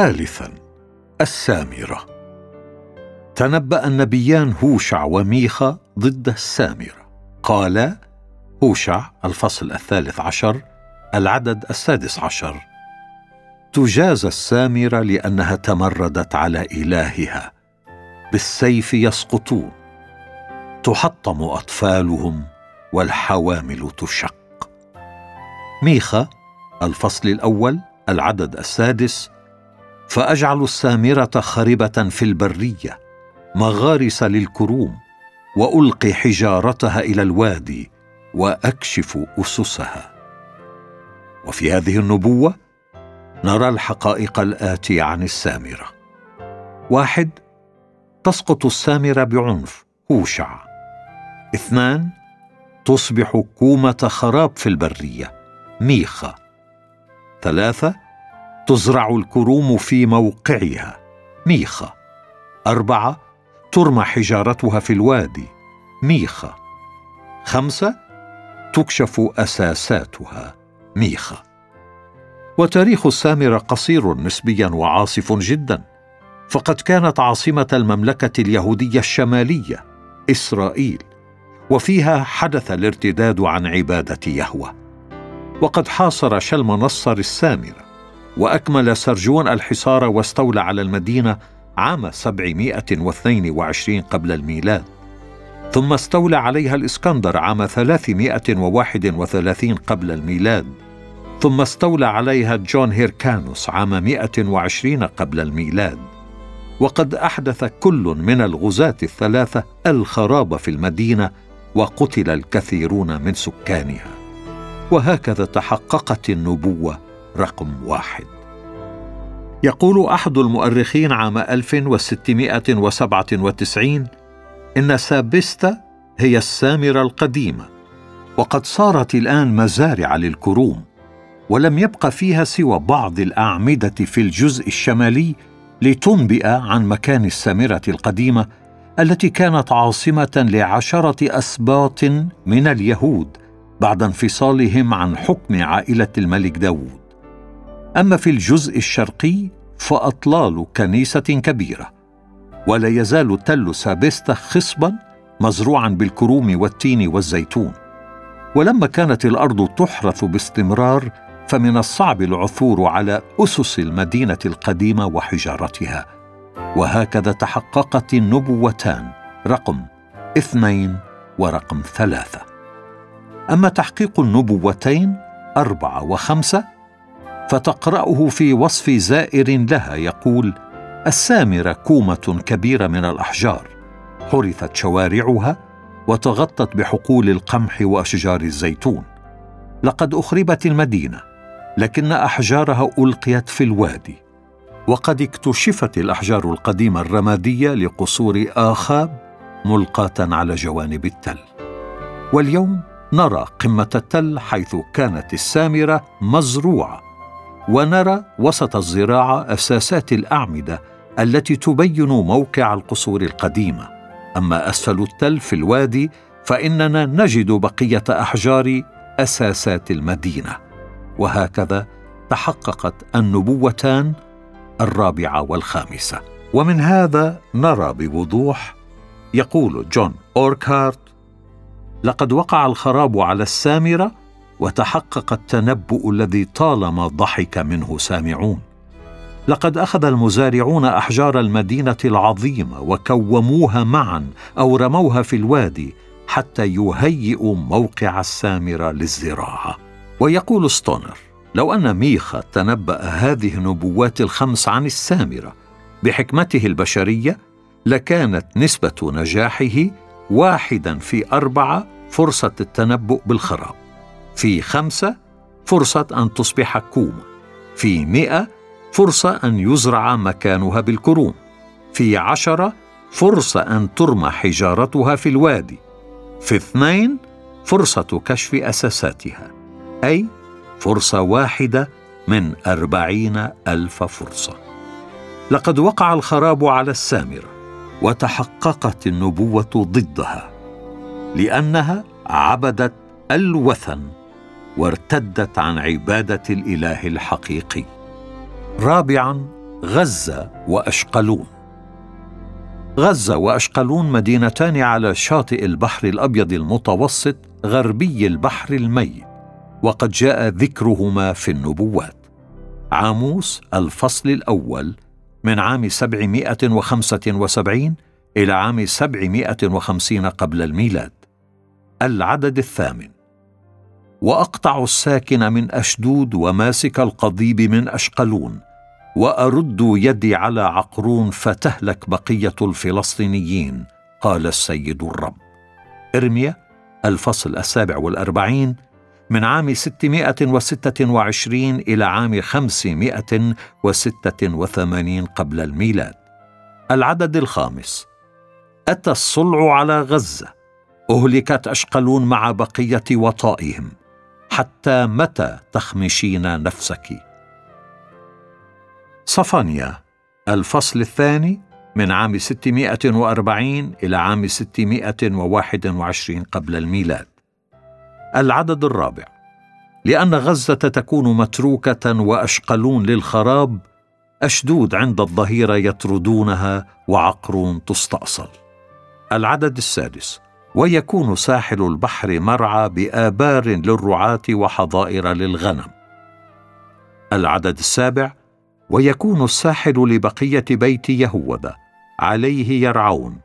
ثالثا السامرة. تنبأ النبيان هوشع وميخا ضد السامرة. قال هوشع الفصل الثالث عشر العدد السادس عشر. تجازى السامرة لأنها تمردت على إلهها. بالسيف يسقطون. تحطم أطفالهم والحوامل تشق. ميخا الفصل الأول العدد السادس فأجعل السامرة خربة في البرية مغارس للكروم وألقي حجارتها إلى الوادي وأكشف أسسها. وفي هذه النبوة نرى الحقائق الآتية عن السامرة. واحد تسقط السامره بعنف هوشع. اثنان تصبح كومة خراب في البرية ميخا ثلاثة تزرع الكروم في موقعها. ميخا أربعة ترمى حجارتها في الوادي. ميخا خمسة تكشف أساساتها. ميخا وتاريخ السامرة قصير نسبيا وعاصف جدا. فقد كانت عاصمة المملكة اليهودية الشمالية إسرائيل. وفيها حدث الارتداد عن عبادة يهوة. وقد حاصر شلم نصر السامرة. وأكمل سرجون الحصار واستولى على المدينة عام 722 قبل الميلاد. ثم استولى عليها الإسكندر عام 331 قبل الميلاد. ثم استولى عليها جون هيركانوس عام 120 قبل الميلاد. وقد أحدث كل من الغزاة الثلاثة الخراب في المدينة وقتل الكثيرون من سكانها. وهكذا تحققت النبوة رقم واحد. يقول أحد المؤرخين عام 1697 إن سابستا هي السامرة القديمة وقد صارت الآن مزارع للكروم ولم يبق فيها سوى بعض الأعمدة في الجزء الشمالي لتنبئ عن مكان السامرة القديمة التي كانت عاصمة لعشرة أسباط من اليهود بعد انفصالهم عن حكم عائلة الملك داوود. أما في الجزء الشرقي فأطلال كنيسة كبيرة ولا يزال تل سابستا خصبا مزروعا بالكروم والتين والزيتون. ولما كانت الأرض تحرث باستمرار فمن الصعب العثور على أسس المدينة القديمة وحجارتها. وهكذا تحققت النبوتان رقم اثنين ورقم ثلاثة. أما تحقيق النبوتين أربعة وخمسة فتقرأه في وصف زائر لها يقول السامرة كومة كبيرة من الأحجار. حرثت شوارعها وتغطت بحقول القمح وأشجار الزيتون. لقد أخربت المدينة لكن أحجارها ألقيت في الوادي. وقد اكتشفت الأحجار القديمة الرمادية لقصور آخاب ملقاة على جوانب التل. واليوم نرى قمة التل حيث كانت السامرة مزروعة. ونرى وسط الزراعة أساسات الأعمدة التي تبين موقع القصور القديمه أما أسفل التل في الوادي فإننا نجد بقية أحجار أساسات المدينة. وهكذا تحققت النبوتان الرابعة والخامسة. ومن هذا نرى بوضوح يقول جون اوركارت لقد وقع الخراب على السامرة وتحقق التنبؤ الذي طالما ضحك منه سامعون. لقد أخذ المزارعون أحجار المدينة العظيمة وكوموها معا أو رموها في الوادي حتى يهيئوا موقع السامرة للزراعة. ويقول ستونر لو أن ميخا تنبأ هذه النبوات الخمس عن السامرة بحكمته البشرية لكانت نسبة نجاحه واحدا في أربعة فرصة التنبؤ بالخراب. في خمسة فرصة أن تصبح كومة في مئة فرصة أن يزرع مكانها بالكروم. في عشرة فرصة أن ترمى حجارتها في الوادي. في اثنين فرصة كشف أساساتها. أي فرصة واحدة من أربعين ألف فرصة. لقد وقع الخراب على السامرة وتحققت النبوة ضدها لأنها عبدت الوثن. وارتدت عن عبادة الإله الحقيقي. رابعا غزة وأشقلون. غزة وأشقلون مدينتان على شاطئ البحر الأبيض المتوسط غربي البحر الميت وقد جاء ذكرهما في النبوات. عاموس الفصل الأول من عام 775 إلى عام 750 قبل الميلاد. العدد الثامن. وأقطع الساكن من أشدود وماسك القضيب من أشقلون وأرد يدي على عقرون فتهلك بقية الفلسطينيين قال السيد الرب. إرميا الفصل السابع والأربعين من عام 626 إلى عام 586 قبل الميلاد. العدد الخامس أتى الصلع على غزة أهلكت أشقلون مع بقية وطائهم. حتى متى تخمشين نفسك؟ صفانيا الفصل الثاني من عام 640 إلى عام 621 قبل الميلاد. العدد الرابع. لأن غزة تكون متروكة وأشقلون للخراب أشدود عند الظهيرة يطردونها وعقرون تستأصل. العدد السادس. ويكون ساحل البحر مرعى بآبار للرعاة وحظائر للغنم. العدد السابع ويكون الساحل لبقية بيت يهوذا عليه يرعون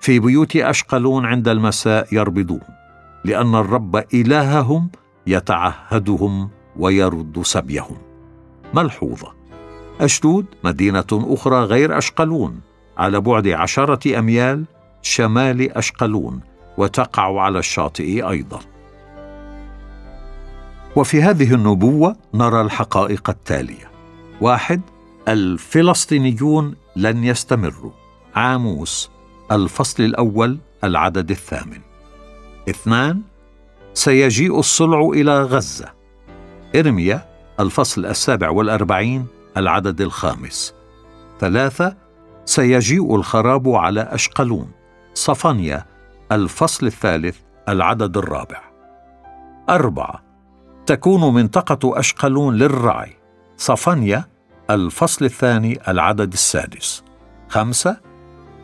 في بيوت أشقلون عند المساء يربضون لأن الرب إلههم يتعهدهم ويرد سبيهم. ملحوظة. أشدود مدينة أخرى غير أشقلون على بعد عشرة أميال شمال أشقلون وتقع على الشاطئ أيضا. وفي هذه النبوة نرى الحقائق التالية. واحد الفلسطينيون لن يستمروا. عاموس الفصل الأول العدد الثامن. اثنان سيجيء الصلع إلى غزة. إرميا الفصل السابع والأربعين العدد الخامس. ثلاثة سيجيء الخراب على أشقلون. صفانيا الفصل الثالث العدد الرابع. أربعة. تكون منطقة أشقلون للرعي. صفانيا الفصل الثاني العدد السادس. خمسة.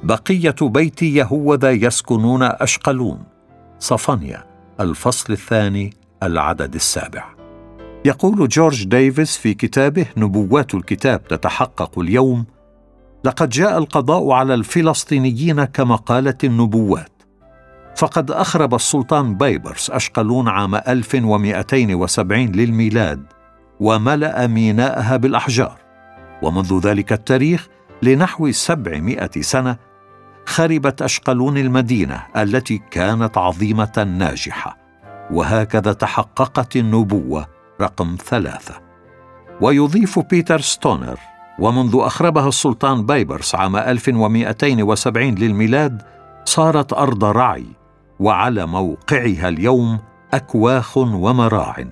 بقية بيت يهوذا يسكنون أشقلون. صفانيا الفصل الثاني العدد السابع. يقول جورج ديفيس في كتابه نبوات الكتاب تتحقق اليوم لقد جاء القضاء على الفلسطينيين كما قالت النبوات. فقد أخرب السلطان بايبرس أشقلون عام 1270 للميلاد وملأ ميناءها بالأحجار. ومنذ ذلك التاريخ لنحو 700 سنة خربت أشقلون المدينة التي كانت عظيمة ناجحة وهكذا تحققت النبوة رقم ثلاثة. ويضيف بيتر ستونر ومنذ أخربها السلطان بايبرس عام 1270 للميلاد صارت أرض رعي وعلى موقعها اليوم أكواخ ومراع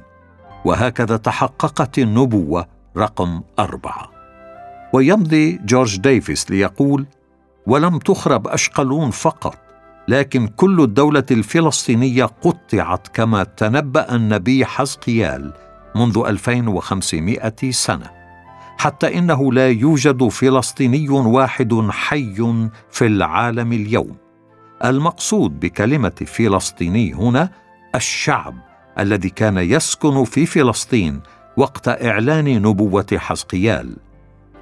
وهكذا تحققت النبوة رقم أربعة. ويمضي جورج ديفيس ليقول ولم تخرب أشقلون فقط لكن كل الدولة الفلسطينية قطعت كما تنبأ النبي حزقيال منذ 2500 سنة حتى إنه لا يوجد فلسطيني واحد حي في العالم اليوم. المقصود بكلمة فلسطيني هنا الشعب الذي كان يسكن في فلسطين وقت إعلان نبوة حزقيال.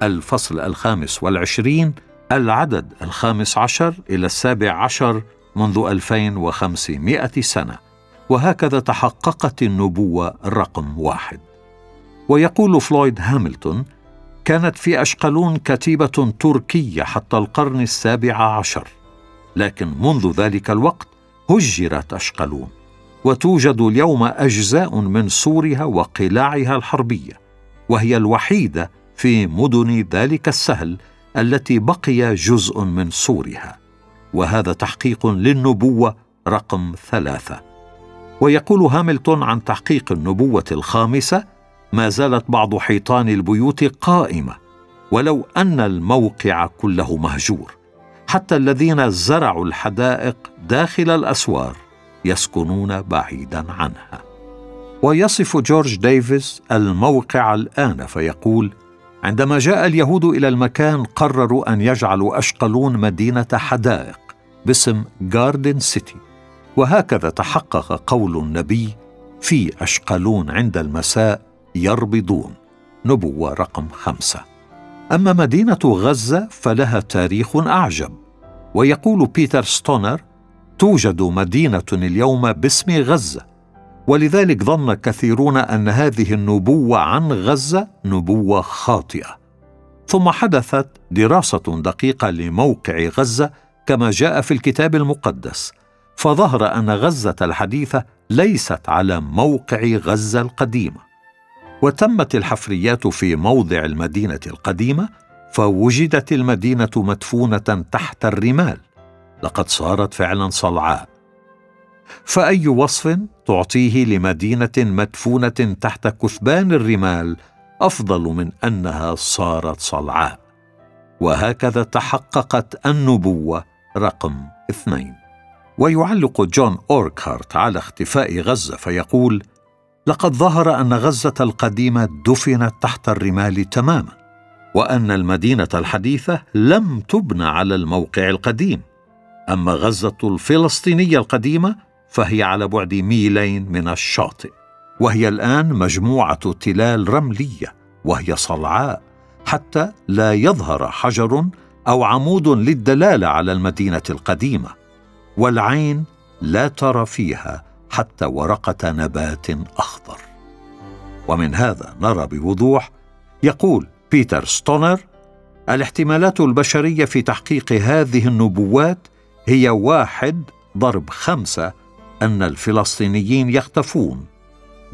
الفصل الخامس والعشرين العدد الخامس عشر إلى السابع عشر منذ 2500 سنة. وهكذا تحققت النبوة الرقم واحد. ويقول فلويد هاملتون كانت في أشقلون كتيبة تركية حتى القرن السابع عشر. لكن منذ ذلك الوقت هجرت أشقلون. وتوجد اليوم أجزاء من سورها وقلاعها الحربية وهي الوحيدة في مدن ذلك السهل التي بقي جزء من صورها وهذا تحقيق للنبوة رقم ثلاثة. ويقول هاملتون عن تحقيق النبوة الخامسة ما زالت بعض حيطان البيوت قائمة ولو أن الموقع كله مهجور حتى الذين زرعوا الحدائق داخل الأسوار يسكنون بعيدا عنها. ويصف جورج ديفيس الموقع الآن فيقول عندما جاء اليهود إلى المكان قرروا أن يجعلوا أشقلون مدينة حدائق باسم جاردن سيتي وهكذا تحقق قول النبي في أشقلون عند المساء يربضون. نبوة رقم خمسة. أما مدينة غزة فلها تاريخ أعجب. ويقول بيتر ستونر توجد مدينة اليوم باسم غزة ولذلك ظن كثيرون أن هذه النبوة عن غزة نبوة خاطئة. ثم حدثت دراسة دقيقة لموقع غزة كما جاء في الكتاب المقدس فظهر أن غزة الحديثه ليست على موقع غزة القديمة. وتمت الحفريات في موضع المدينة القديمة فوجدت المدينة مدفونة تحت الرمال. لقد صارت فعلا صلعاء. فأي وصف تعطيه لمدينة مدفونة تحت كثبان الرمال أفضل من أنها صارت صلعاء. وهكذا تحققت النبوة رقم اثنين. ويعلق جون أوركهارت على اختفاء غزة فيقول لقد ظهر أن غزة القديمة دفنت تحت الرمال تماما. وأن المدينة الحديثة لم تبنى على الموقع القديم. أما غزة الفلسطينية القديمة فهي على بعد ميلين من الشاطئ. وهي الآن مجموعة تلال رملية وهي صلعاء حتى لا يظهر حجر أو عمود للدلالة على المدينة القديمة. والعين لا ترى فيها حتى ورقة نبات أخضر. ومن هذا نرى بوضوح يقول بيتر ستونر الاحتمالات البشرية في تحقيق هذه النبوات هي واحد ضرب خمسة أن الفلسطينيين يختفون.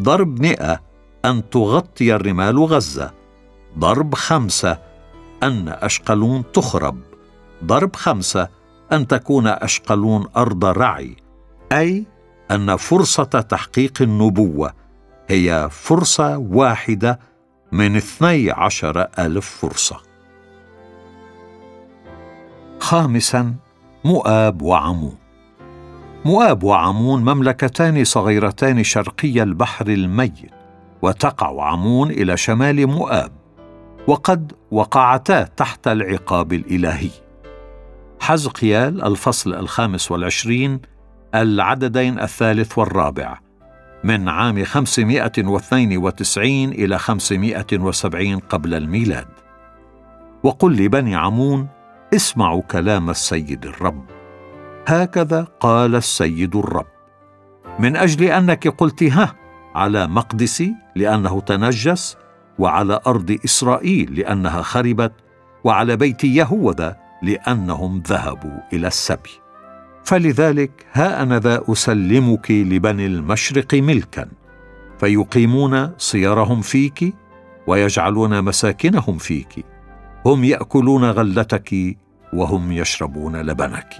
ضرب مئة أن تغطي الرمال غزة. ضرب خمسة أن أشقلون تخرب. ضرب خمسة أن تكون أشقلون أرض رعي. أي أن فرصة تحقيق النبوة هي فرصة واحدة من اثني عشر ألف فرصة. خامسا مؤاب وعمون مؤاب وعمون مملكتان صغيرتان شرقي البحر الميت وتقع عمون إلى شمال مؤاب وقد وقعتا تحت العقاب الإلهي. حزقيال الفصل الخامس والعشرين العددين الثالث والرابع. من عام 592 إلى 570 قبل الميلاد. وقل لبني عمون اسمعوا كلام السيد الرب. هكذا قال السيد الرب. من أجل أنك قلت ها على مقدسي لأنه تنجس وعلى أرض إسرائيل لأنها خربت وعلى بيت يهوذا لأنهم ذهبوا إلى السبي. فلذلك ها أنا ذا أسلمك لبني المشرق ملكا فيقيمون صيرهم فيك ويجعلون مساكنهم فيك هم يأكلون غلتك وهم يشربون لبنك.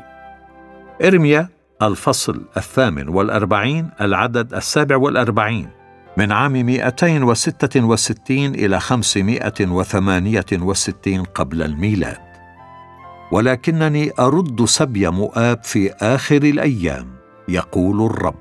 إرميا الفصل الثامن والأربعين العدد السابع والأربعين من عام 266 إلى 568 قبل الميلاد. ولكنني أرد سبي مؤاب في آخر الأيام يقول الرب.